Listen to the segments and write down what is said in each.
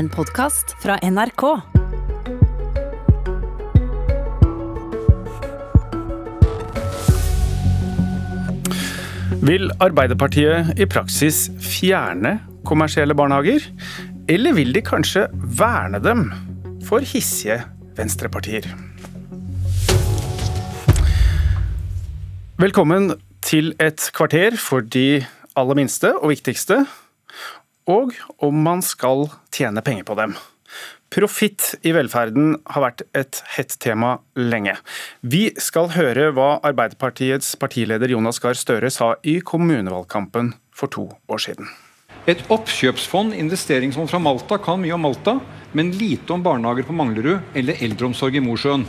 En podkast fra NRK. Vil Arbeiderpartiet i praksis fjerne kommersielle barnehager? Eller vil de kanskje verne dem for hissige venstrepartier? Velkommen til et kvarter for de aller minste og viktigste, og om man skal tjene penger på dem. Profitt i velferden har vært et hett tema lenge. Vi skal høre hva Arbeiderpartiets partileder Jonas Gahr Støre sa i kommunevalgkampen for to år siden. Et oppkjøpsfond, investeringsfond fra Malta, kan mye om Malta, men lite om barnehager på Manglerud eller eldreomsorg i Mosjøen.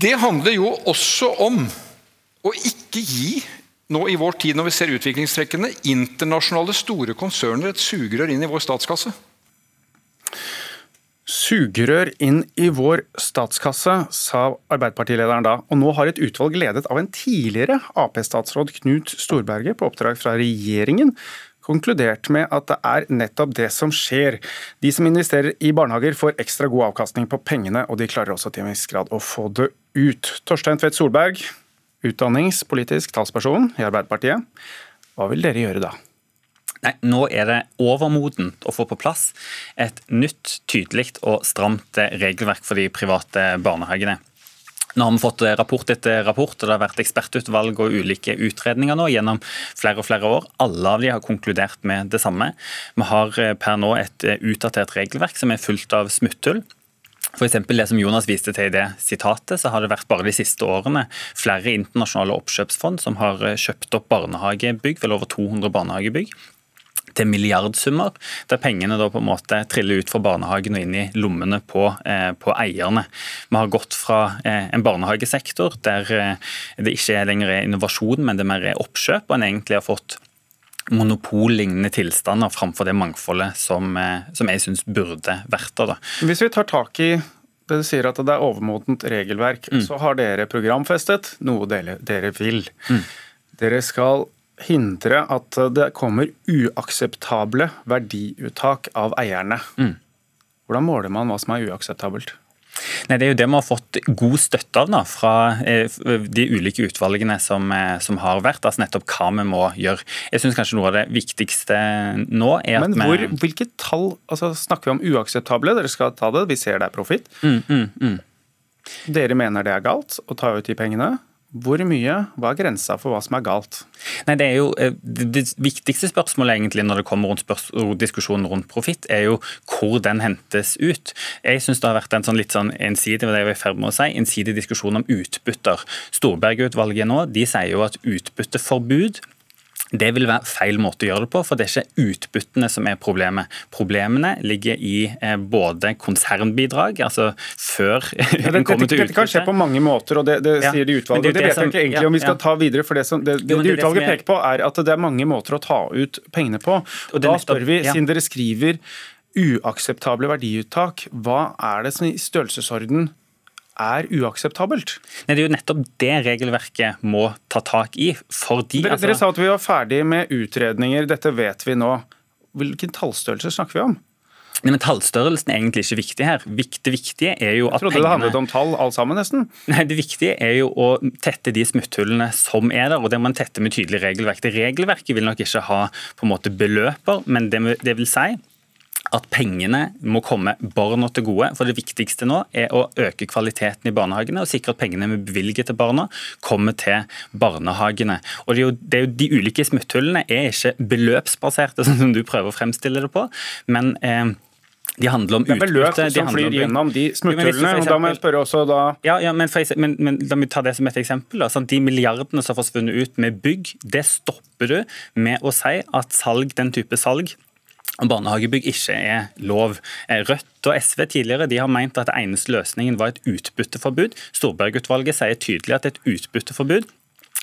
Det handler jo også om å ikke gi, nå i vår tid når vi ser utviklingstrekkene, internasjonale store konserner et sugerør inn i vår statskasse. Sugerør inn i vår statskasse, sa Arbeiderpartilederen da. Og nå har et utvalg ledet av en tidligere Ap-statsråd, Knut Storberget, på oppdrag fra regjeringen, konkludert med at det er nettopp det som skjer. De som investerer i barnehager får ekstra god avkastning på pengene, og de klarer også til en viss grad å få det ut. Torstein Tvedt Solberg, utdanningspolitisk talsperson i Arbeiderpartiet. Hva vil dere gjøre da? Nei, Nå er det overmodent å få på plass et nytt, tydelig og stramt regelverk for de private barnehagene. Nå har vi fått rapport etter rapport, og det har vært ekspertutvalg og ulike utredninger nå gjennom flere og flere år. Alle av de har konkludert med det samme. Vi har per nå et utdatert regelverk som er fullt av smutthull. For det som Jonas viste til i det sitatet, så har det vært bare de siste årene flere internasjonale oppkjøpsfond som har kjøpt opp barnehagebygg, vel over 200 barnehagebygg til milliardsummer, der pengene da på en måte triller ut fra barnehagen og inn i lommene på, eh, på eierne. Vi har gått fra eh, en barnehagesektor der eh, det ikke lenger er innovasjon, men det mer er oppkjøp, og en egentlig har fått monopollignende tilstander framfor det mangfoldet som, eh, som jeg syns burde vært der. Hvis vi tar tak i det du sier at det er overmodent regelverk, mm. så har dere programfestet noe dere, dere vil. Mm. Dere skal hindre at det kommer uakseptable verdiuttak av eierne. Mm. Hvordan måler man hva som er uakseptabelt? Nei, Det er jo det vi har fått god støtte av da, fra eh, de ulike utvalgene som, eh, som, har vært. altså Nettopp hva vi må gjøre. Jeg synes kanskje Noe av det viktigste nå er at Men hvor, vi Hvilke tall altså snakker vi om uakseptable? Dere skal ta det, vi ser det er profitt. Mm, mm, mm. Dere mener det er galt å ta ut de pengene. Hvor mye? Hva er grensa for hva som er galt? Nei, Det er jo eh, det viktigste spørsmålet egentlig når det kommer rundt diskusjonen rundt profitt, er jo hvor den hentes ut. Jeg syns det har vært en sånn litt sånn ensidig det jeg var med å si, ensidig diskusjon om utbytter. Storberget-utvalget nå de sier jo at utbytteforbud det vil være feil måte å gjøre det på, for det er ikke utbyttene som er problemet. Problemene ligger i eh, både konsernbidrag, altså før ja, det, kommer til utbytte. Dette kan skje på mange måter, og det, det sier de utvalgene. Det, det, vet jeg ikke egentlig ja, om vi skal ta videre, for det, som, det, det, de utvalget peker på er at det er mange måter å ta ut pengene på. Og Da spør vi, siden dere skriver uakseptable verdiuttak, hva er det som i størrelsesorden er uakseptabelt. Nei, Det er jo nettopp det regelverket må ta tak i. fordi... Dere, altså... dere sa at vi var ferdig med utredninger, dette vet vi nå. Hvilken tallstørrelse snakker vi om? Nei, men Tallstørrelsen er egentlig ikke viktig her. Det viktige er jo at Jeg trodde pengene... det handlet om tall alt sammen, nesten. Nei, Det viktige er jo å tette de smutthullene som er der, og det må man tette med tydelig regelverk. Det Regelverket vil nok ikke ha på en måte beløper, men det, det vil si at pengene må komme barna til gode. For det viktigste nå er å øke kvaliteten i barnehagene og sikre at pengene vi bevilger til barna, kommer til barnehagene. Og det er jo, det er jo De ulike smutthullene er ikke beløpsbaserte, sånn som du prøver å fremstille det på. men eh, de handler om utbytte. Det er beløp som flyr gjennom de smutthullene. og Da må jeg spørre også da Ja, ja men, for, men, men da må vi ta det som et eksempel. Altså, de milliardene som har forsvunnet ut med bygg, det stopper du med å si at salg, den type salg barnehagebygg ikke er lov. Eh, Rødt og SV tidligere de har meint at det eneste løsningen var et utbytteforbud. Storberg-utvalget sier tydelig at et utbytteforbud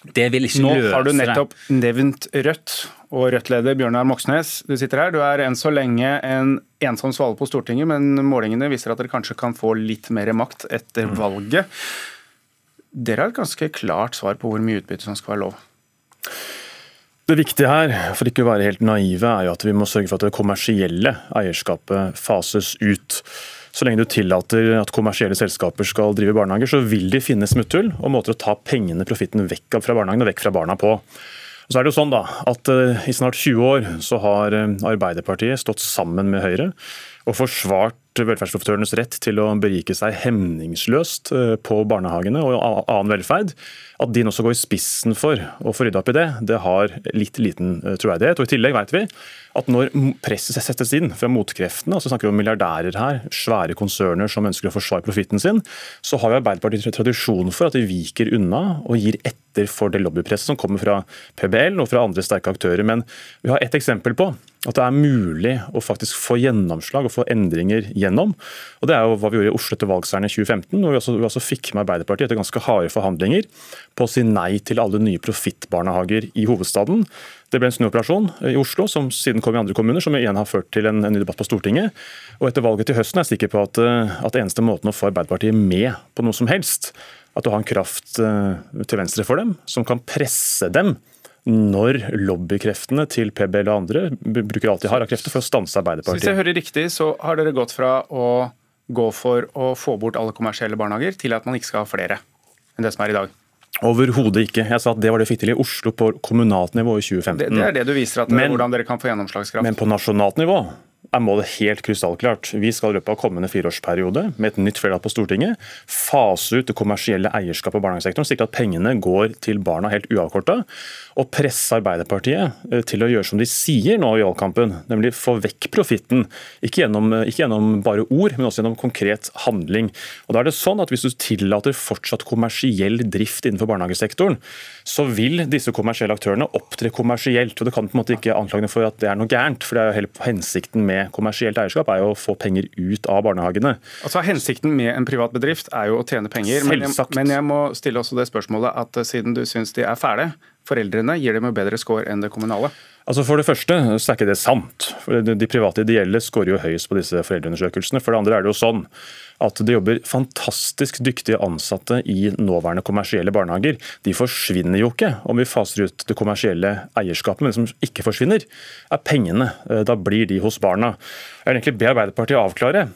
det vil ikke Nå løse det. Nå har du nettopp nevnt Rødt og Rødt-leder Bjørnar Moxnes. Du sitter her. Du er enn så lenge en ensom svale på Stortinget, men målingene viser at dere kanskje kan få litt mer makt etter mm. valget. Dere har et ganske klart svar på hvor mye utbytte som skal være lov. Det viktige her, for ikke å være helt naive, er jo at vi må sørge for at det kommersielle eierskapet fases ut. Så lenge du tillater at kommersielle selskaper skal drive barnehager, så vil de finne smutthull og måter å ta pengene, profitten, vekk fra barnehagen og vekk fra barna på. Og så er det jo sånn da, at uh, I snart 20 år så har uh, Arbeiderpartiet stått sammen med Høyre og forsvart velferdsprofitørenes rett til å berike seg hemningsløst uh, på barnehagene og annen velferd. At de nå skal gå i spissen for å få rydda opp i det, det har litt liten troverdighet. Og I tillegg vet vi at når presset settes inn fra motkreftene, altså snakker vi om milliardærer her, svære konserner som ønsker å forsvare profitten sin, så har jo Arbeiderpartiet tradisjon for at de viker unna og gir etter for det lobbypresset som kommer fra PBL og fra andre sterke aktører. Men vi har ett eksempel på at det er mulig å faktisk få gjennomslag og få endringer gjennom. Og Det er jo hva vi gjorde i Oslo etter valgseieren i 2015, hvor vi også, vi også fikk med Arbeiderpartiet etter ganske harde forhandlinger på å si nei til alle nye profittbarnehager i hovedstaden. Det ble en snuoperasjon i Oslo, som siden kom i andre kommuner, som igjen har ført til en, en ny debatt på Stortinget. Og Etter valget til høsten er jeg sikker på at, eh, at eneste måten å få Arbeiderpartiet med på noe som helst, at du har en kraft eh, til venstre for dem, som kan presse dem når lobbykreftene til PBL og andre bruker alt de har av krefter for å stanse Arbeiderpartiet. Hvis jeg hører riktig, så har dere gått fra å gå for å få bort alle kommersielle barnehager, til at man ikke skal ha flere enn det som er i dag? Overhodet ikke. Jeg sa at Det var det vi fikk til i Oslo på kommunalt nivå i 2015. Det, det er det du viser, at men, hvordan dere kan få gjennomslagskraft. Men på nasjonalt nivå er målet helt krystallklart. Vi skal i løpet av kommende fireårsperiode med et nytt flertall på Stortinget fase ut det kommersielle eierskapet på barnehagesektoren, slik at pengene går til barna helt uavkorta. Og presse Arbeiderpartiet eh, til å gjøre som de sier nå i valgkampen, nemlig få vekk profitten. Ikke, eh, ikke, gjennom bare ord, men også gjennom konkret handling. Og da er det sånn at Hvis du tillater fortsatt kommersiell drift innenfor barnehagesektoren, så vil disse kommersielle aktørene opptre kommersielt. og Det kan på en måte ikke anklage for at det er noe gærent, for det er jo hele hensikten med med kommersielt eierskap, er jo å få penger ut av barnehagene. Altså Hensikten med en privat bedrift er jo å tjene penger, men jeg, men jeg, må stille også det spørsmålet at eh, siden du syns de er fæle, foreldrene gir dem jo bedre score enn det kommunale? Altså For det første så er ikke det sant. De private ideelle skårer jo høyest på disse foreldreundersøkelsene. For det andre er det jo sånn at det jobber fantastisk dyktige ansatte i nåværende kommersielle barnehager. De forsvinner jo ikke om vi faser ut det kommersielle eierskapet, men det som ikke forsvinner, er pengene. Eh, da blir de hos barna. Jeg vil egentlig be Arbeiderpartiet avklare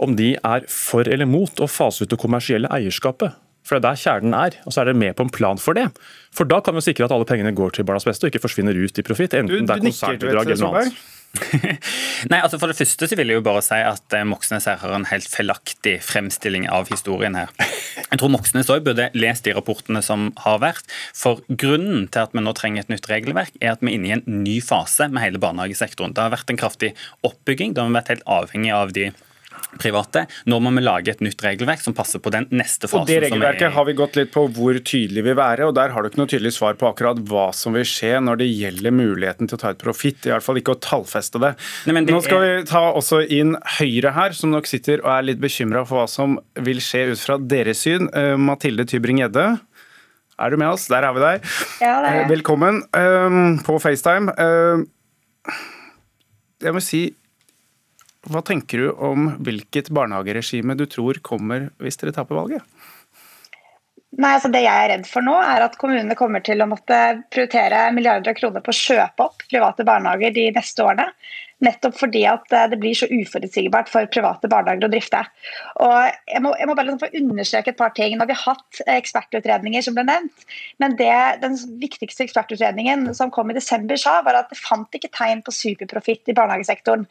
om de er for eller mot å fase ut det kommersielle eierskapet. For det er der kjernen er. Og så er dere med på en plan for det. For da kan vi sikre at alle pengene går til barnas beste og ikke forsvinner ut i profitt. Enten det er konsernbidrag eller noe annet. Nei, altså For det første så vil jeg jo bare si at eh, Moxnes her har en helt feilaktig fremstilling av historien her. Jeg tror Moxnes òg burde lest de rapportene som har vært. For grunnen til at vi nå trenger et nytt regelverk, er at vi er inne i en ny fase med hele barnehagesektoren. Det har vært en kraftig oppbygging. Da har vi vært helt avhengig av de private. Nå må vi lage et nytt regelverk som passer på den neste fasen. Og Det regelverket har vi gått litt på hvor tydelig vil være, og der har du ikke noe tydelig svar på akkurat hva som vil skje når det gjelder muligheten til å ta ut profitt. I hvert fall ikke å tallfeste det. Nei, det Nå skal er... vi ta også inn Høyre her, som nok sitter og er litt bekymra for hva som vil skje ut fra deres syn. Uh, Mathilde Tybring-Gjedde. Er du med oss? Der er vi deg. Ja, det er. Uh, velkommen uh, på FaceTime. jeg må si hva tenker du om hvilket barnehageregime du tror kommer hvis dere taper valget? Nei, altså Det jeg er redd for nå, er at kommunene kommer til å måtte prioritere milliarder av kroner på å kjøpe opp private barnehager de neste årene. Nettopp fordi at eh, det blir så uforutsigbart for private barnehager å drifte. Og jeg må, jeg må bare liksom få understreke et par ting. Nå har vi hatt ekspertutredninger som ble nevnt, men det, den viktigste ekspertutredningen som kom i desember sa, var at det fant ikke tegn på superprofitt i barnehagesektoren.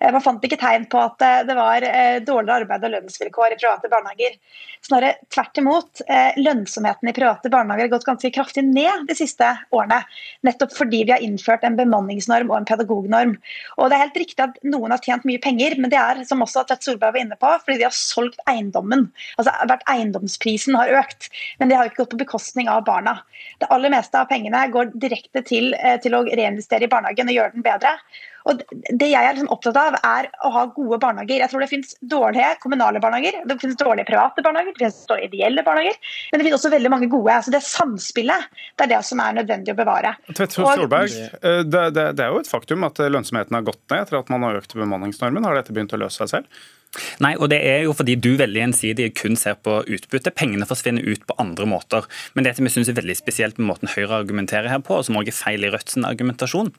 Eh, man fant ikke tegn på at eh, det var dårligere arbeid og lønnsvilkår i private barnehager. Snarere tvert imot. Lønnsomheten i private barnehager har gått ganske kraftig ned de siste årene. Nettopp fordi vi har innført en bemanningsnorm og en pedagognorm. Og det er helt riktig at noen har tjent mye penger, men det er som også Tvedt Solberg var inne på, fordi de har solgt eiendommen. Altså hvert Eiendomsprisen har økt, men det har ikke gått på bekostning av barna. Det aller meste av pengene går direkte til, eh, til å reinvestere i barnehagen og gjøre den bedre. Og Det jeg er liksom opptatt av, er å ha gode barnehager. Jeg tror det finnes dårlige kommunale barnehager, det finnes dårlige private barnehager, det finnes dårlige ideelle barnehager, men det finnes også veldig mange gode. altså Det samspillet det er det som er nødvendig å bevare. Tvedt Solberg, eh, det, det, det, er jo et faktum at lønnsomheten har gått ned etter at man har økt bemanningsnormen. Har dette begynt å løse seg selv? Nei, og det er jo fordi du veldig ensidig kun ser på utbytte. Pengene forsvinner ut på andre måter. Men det som jeg synes er veldig spesielt med måten Høyre argumenterer her på, og som også er feil i Rødts argumentasjon,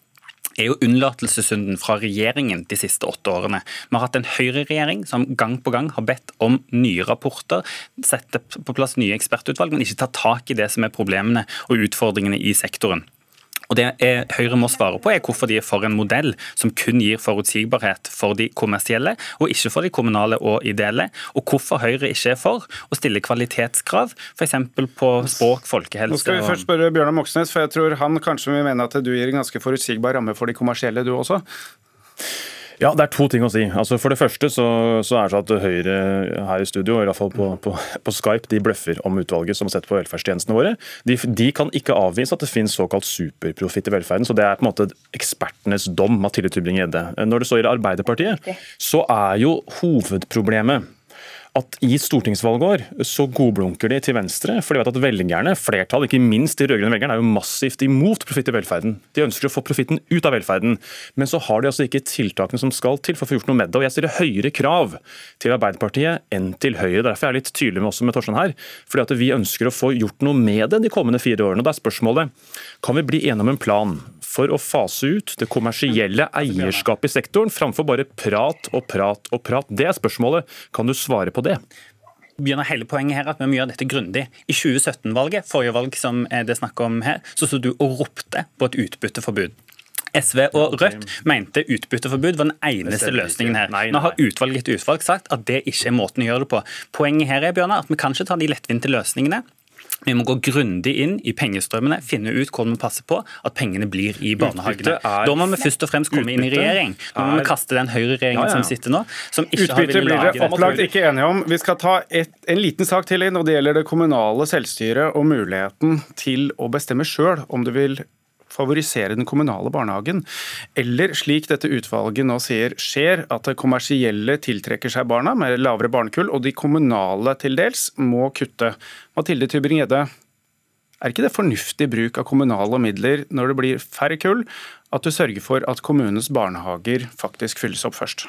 er jo unnlatelsessynden fra regjeringen de siste åtte årene. Vi har hatt en høyreregjering som gang på gang har bedt om nye rapporter, sette på plass nye ekspertutvalg, men ikke tatt tak i det som er problemene og utfordringene i sektoren. Og Det er, Høyre må svare på er hvorfor de er for en modell som kun gir forutsigbarhet for de kommersielle, og ikke for de kommunale og ideelle. Og hvorfor Høyre ikke er for å stille kvalitetskrav, f.eks. på språk, folkehelse Nå skal vi først spørre Bjørnar Moxnes, for jeg tror han kanskje vil mene at du gir en ganske forutsigbar ramme for de kommersielle, du også? Ja, Det er to ting å si. Altså For det første så, så er det sånn at Høyre her i studio, i hvert fall på, på, på, Skype, de bløffer om utvalget som har sett på velferdstjenestene våre. De, de kan ikke avvise at det finnes såkalt superprofitt i velferden. så Det er på en måte ekspertenes dom, Mathilde Tybring-Gjedde. Når det så gjelder Arbeiderpartiet, så er jo hovedproblemet at i stortingsvalgår så godblunker de til venstre, for de vet at velgerne, flertallet, ikke minst de rød-grønne velgerne, er jo massivt imot profitt i velferden. De ønsker å få profitten ut av velferden, men så har de altså ikke tiltakene som skal til for å få gjort noe med det. Og Jeg stiller høyere krav til Arbeiderpartiet enn til Høyre. Derfor er jeg litt tydelig med også med Torstein her. fordi at vi ønsker å få gjort noe med det de kommende fire årene. Og da er spørsmålet kan vi bli enige om en plan for å fase ut det kommersielle eierskapet i sektoren, framfor bare prat og prat og prat? Det er spørsmålet. Kan du svare på det? begynner hele poenget her at vi må gjøre dette grundig. I 2017-valget, forrige valg som det er snakk om her, så sto du og ropte på et utbytteforbud. SV og Rødt mente utbytteforbud var den eneste løsningen her. Nå har utvalget etter utvalg sagt at det ikke er måten å gjøre det på. Poenget her er Bjørnar, at vi kan ikke ta de lettvinte løsningene. Vi må gå grundig inn i pengestrømmene, finne ut hvordan vi passer på at pengene blir i barnehagene. Da må vi først og fremst komme inn i regjering. Nå må vi kaste den høyreregjeringen ja, ja. som sitter nå, som ikke Utbytte har blir dere opplagt ikke enige om. Vi skal ta et, en liten sak til inn, og det gjelder det kommunale selvstyret og muligheten til å bestemme sjøl om du vil favorisere den kommunale barnehagen. Eller slik dette utvalget nå sier skjer, at det kommersielle tiltrekker seg barna med lavere barnekull, og de kommunale til dels må kutte. Mathilde Tybring-Gjedde, er ikke det fornuftig bruk av kommunale midler når det blir færre kull, at du sørger for at kommunens barnehager faktisk fylles opp først?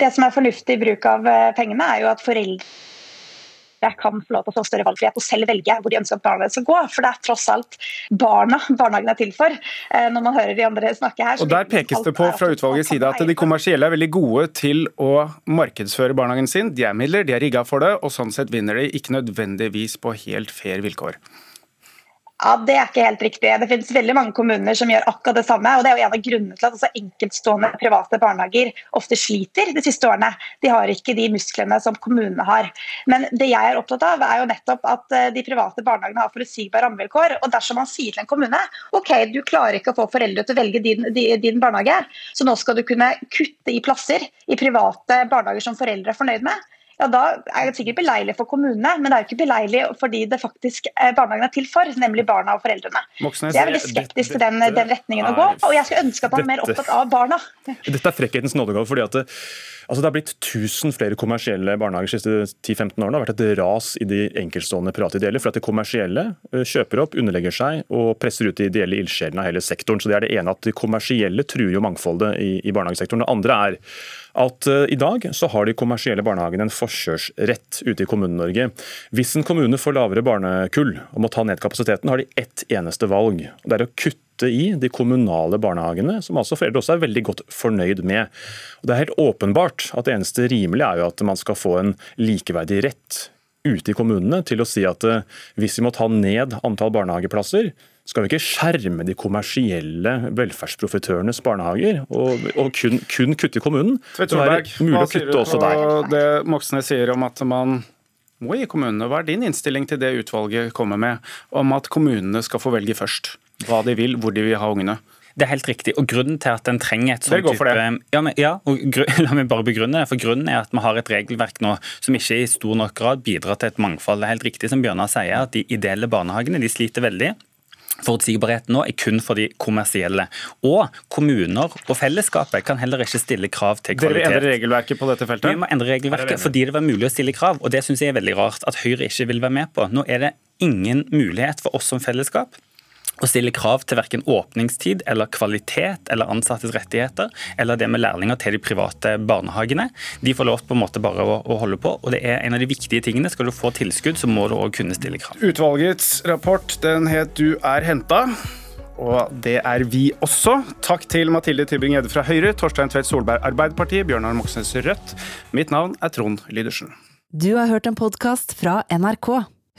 Det som er fornuftig bruk av eh, pengene, er jo at foreldre jeg kan få lov til å få større valgfrihet og selv velge hvor de ønsker at barna skal gå. For det er tross alt barna barnehagen er til for. Eh, når man hører de andre snakke her. Og Der pekes det på fra utvalgets side at de kommersielle er veldig gode til å markedsføre barnehagen sin. De er midler, de er rigga for det, og sånn sett vinner de ikke nødvendigvis på helt fair vilkår. Ja, Det er ikke helt riktig. Det finnes veldig mange kommuner som gjør akkurat det samme. og Det er jo en av grunnene til at altså enkeltstående private barnehager ofte sliter de siste årene. De har ikke de musklene som kommunene har. Men det jeg er opptatt av, er jo nettopp at eh, de private barnehagene har forutsigbare rammevilkår. og Dersom man sier til en kommune ok, du klarer ikke å få foreldre til å velge din, din barnehage, så nå skal du kunne kutte i plasser i private barnehager som foreldre er fornøyd med ja, da er det sikkert beleilig for kommunene, men det er jo ikke beleilig fordi det faktisk er barnehagen er til for, nemlig barna og foreldrene. Moxnes, jeg er veldig skeptisk til den, den retningen å gå, og jeg skulle ønske at man er mer opptatt av barna. Dette er frekkhetens nådegave. fordi at det, altså det har blitt 1000 flere kommersielle barnehager de siste 10-15 årene. Det har vært et ras i de enkeltstående private ideelle, for at de kommersielle kjøper opp, underlegger seg og presser ut de ideelle ildsjelene av hele sektoren. Så det er det ene at De kommersielle truer jo mangfoldet i, i barnehagesektoren. Det andre er at uh, i dag så har de kommersielle barnehagene en forkjørsrett ute i Kommune-Norge. Hvis en kommune får lavere barnekull og må ta ned kapasiteten, har de ett eneste valg. Det er å kutte i de kommunale barnehagene, som altså foreldre også er veldig godt fornøyd med. Og det er helt åpenbart at det eneste rimelige er jo at man skal få en likeverdig rett ute i kommunene til å si at uh, hvis vi må ta ned antall barnehageplasser, skal vi ikke skjerme de kommersielle velferdsprofitørenes barnehager og, og kun, kun, kutte i kommunen? Tvedt hva sier du på det Moxnes sier om at man må gi kommunene. Hva er din innstilling til det utvalget kommer med, om at kommunene skal få velge først hva de vil, hvor de vil ha ungene? Det er helt riktig. og Grunnen til at en trenger et sånt type ja, men, ja, og La meg bare begrunne det. for Grunnen er at vi har et regelverk nå som ikke i stor nok grad bidrar til et mangfold. Det er helt riktig som Bjørnar sier, at de ideelle barnehagene de sliter veldig. Forutsigbarheten nå er kun for de kommersielle. Og kommuner og fellesskapet kan heller ikke stille krav til Dere vil kvalitet. endre regelverket på dette feltet? Vi må endre er regelverket fordi det var mulig å stille krav, og det syns jeg er veldig rart at Høyre ikke vil være med på. Nå er det ingen mulighet for oss som fellesskap å stille krav til verken åpningstid eller kvalitet eller ansattes rettigheter, eller det med lærlinger til de private barnehagene. De får lov på en måte bare å, å holde på, og det er en av de viktige tingene. Skal du få tilskudd, så må du òg kunne stille krav. Utvalgets rapport den het 'Du er henta'. Og det er vi også. Takk til Mathilde Tybring-Gjedde fra Høyre, Torstein Tvedt Solberg Arbeiderpartiet, Bjørnar Moxnes Rødt. Mitt navn er Trond Lydersen. Du har hørt en podkast fra NRK.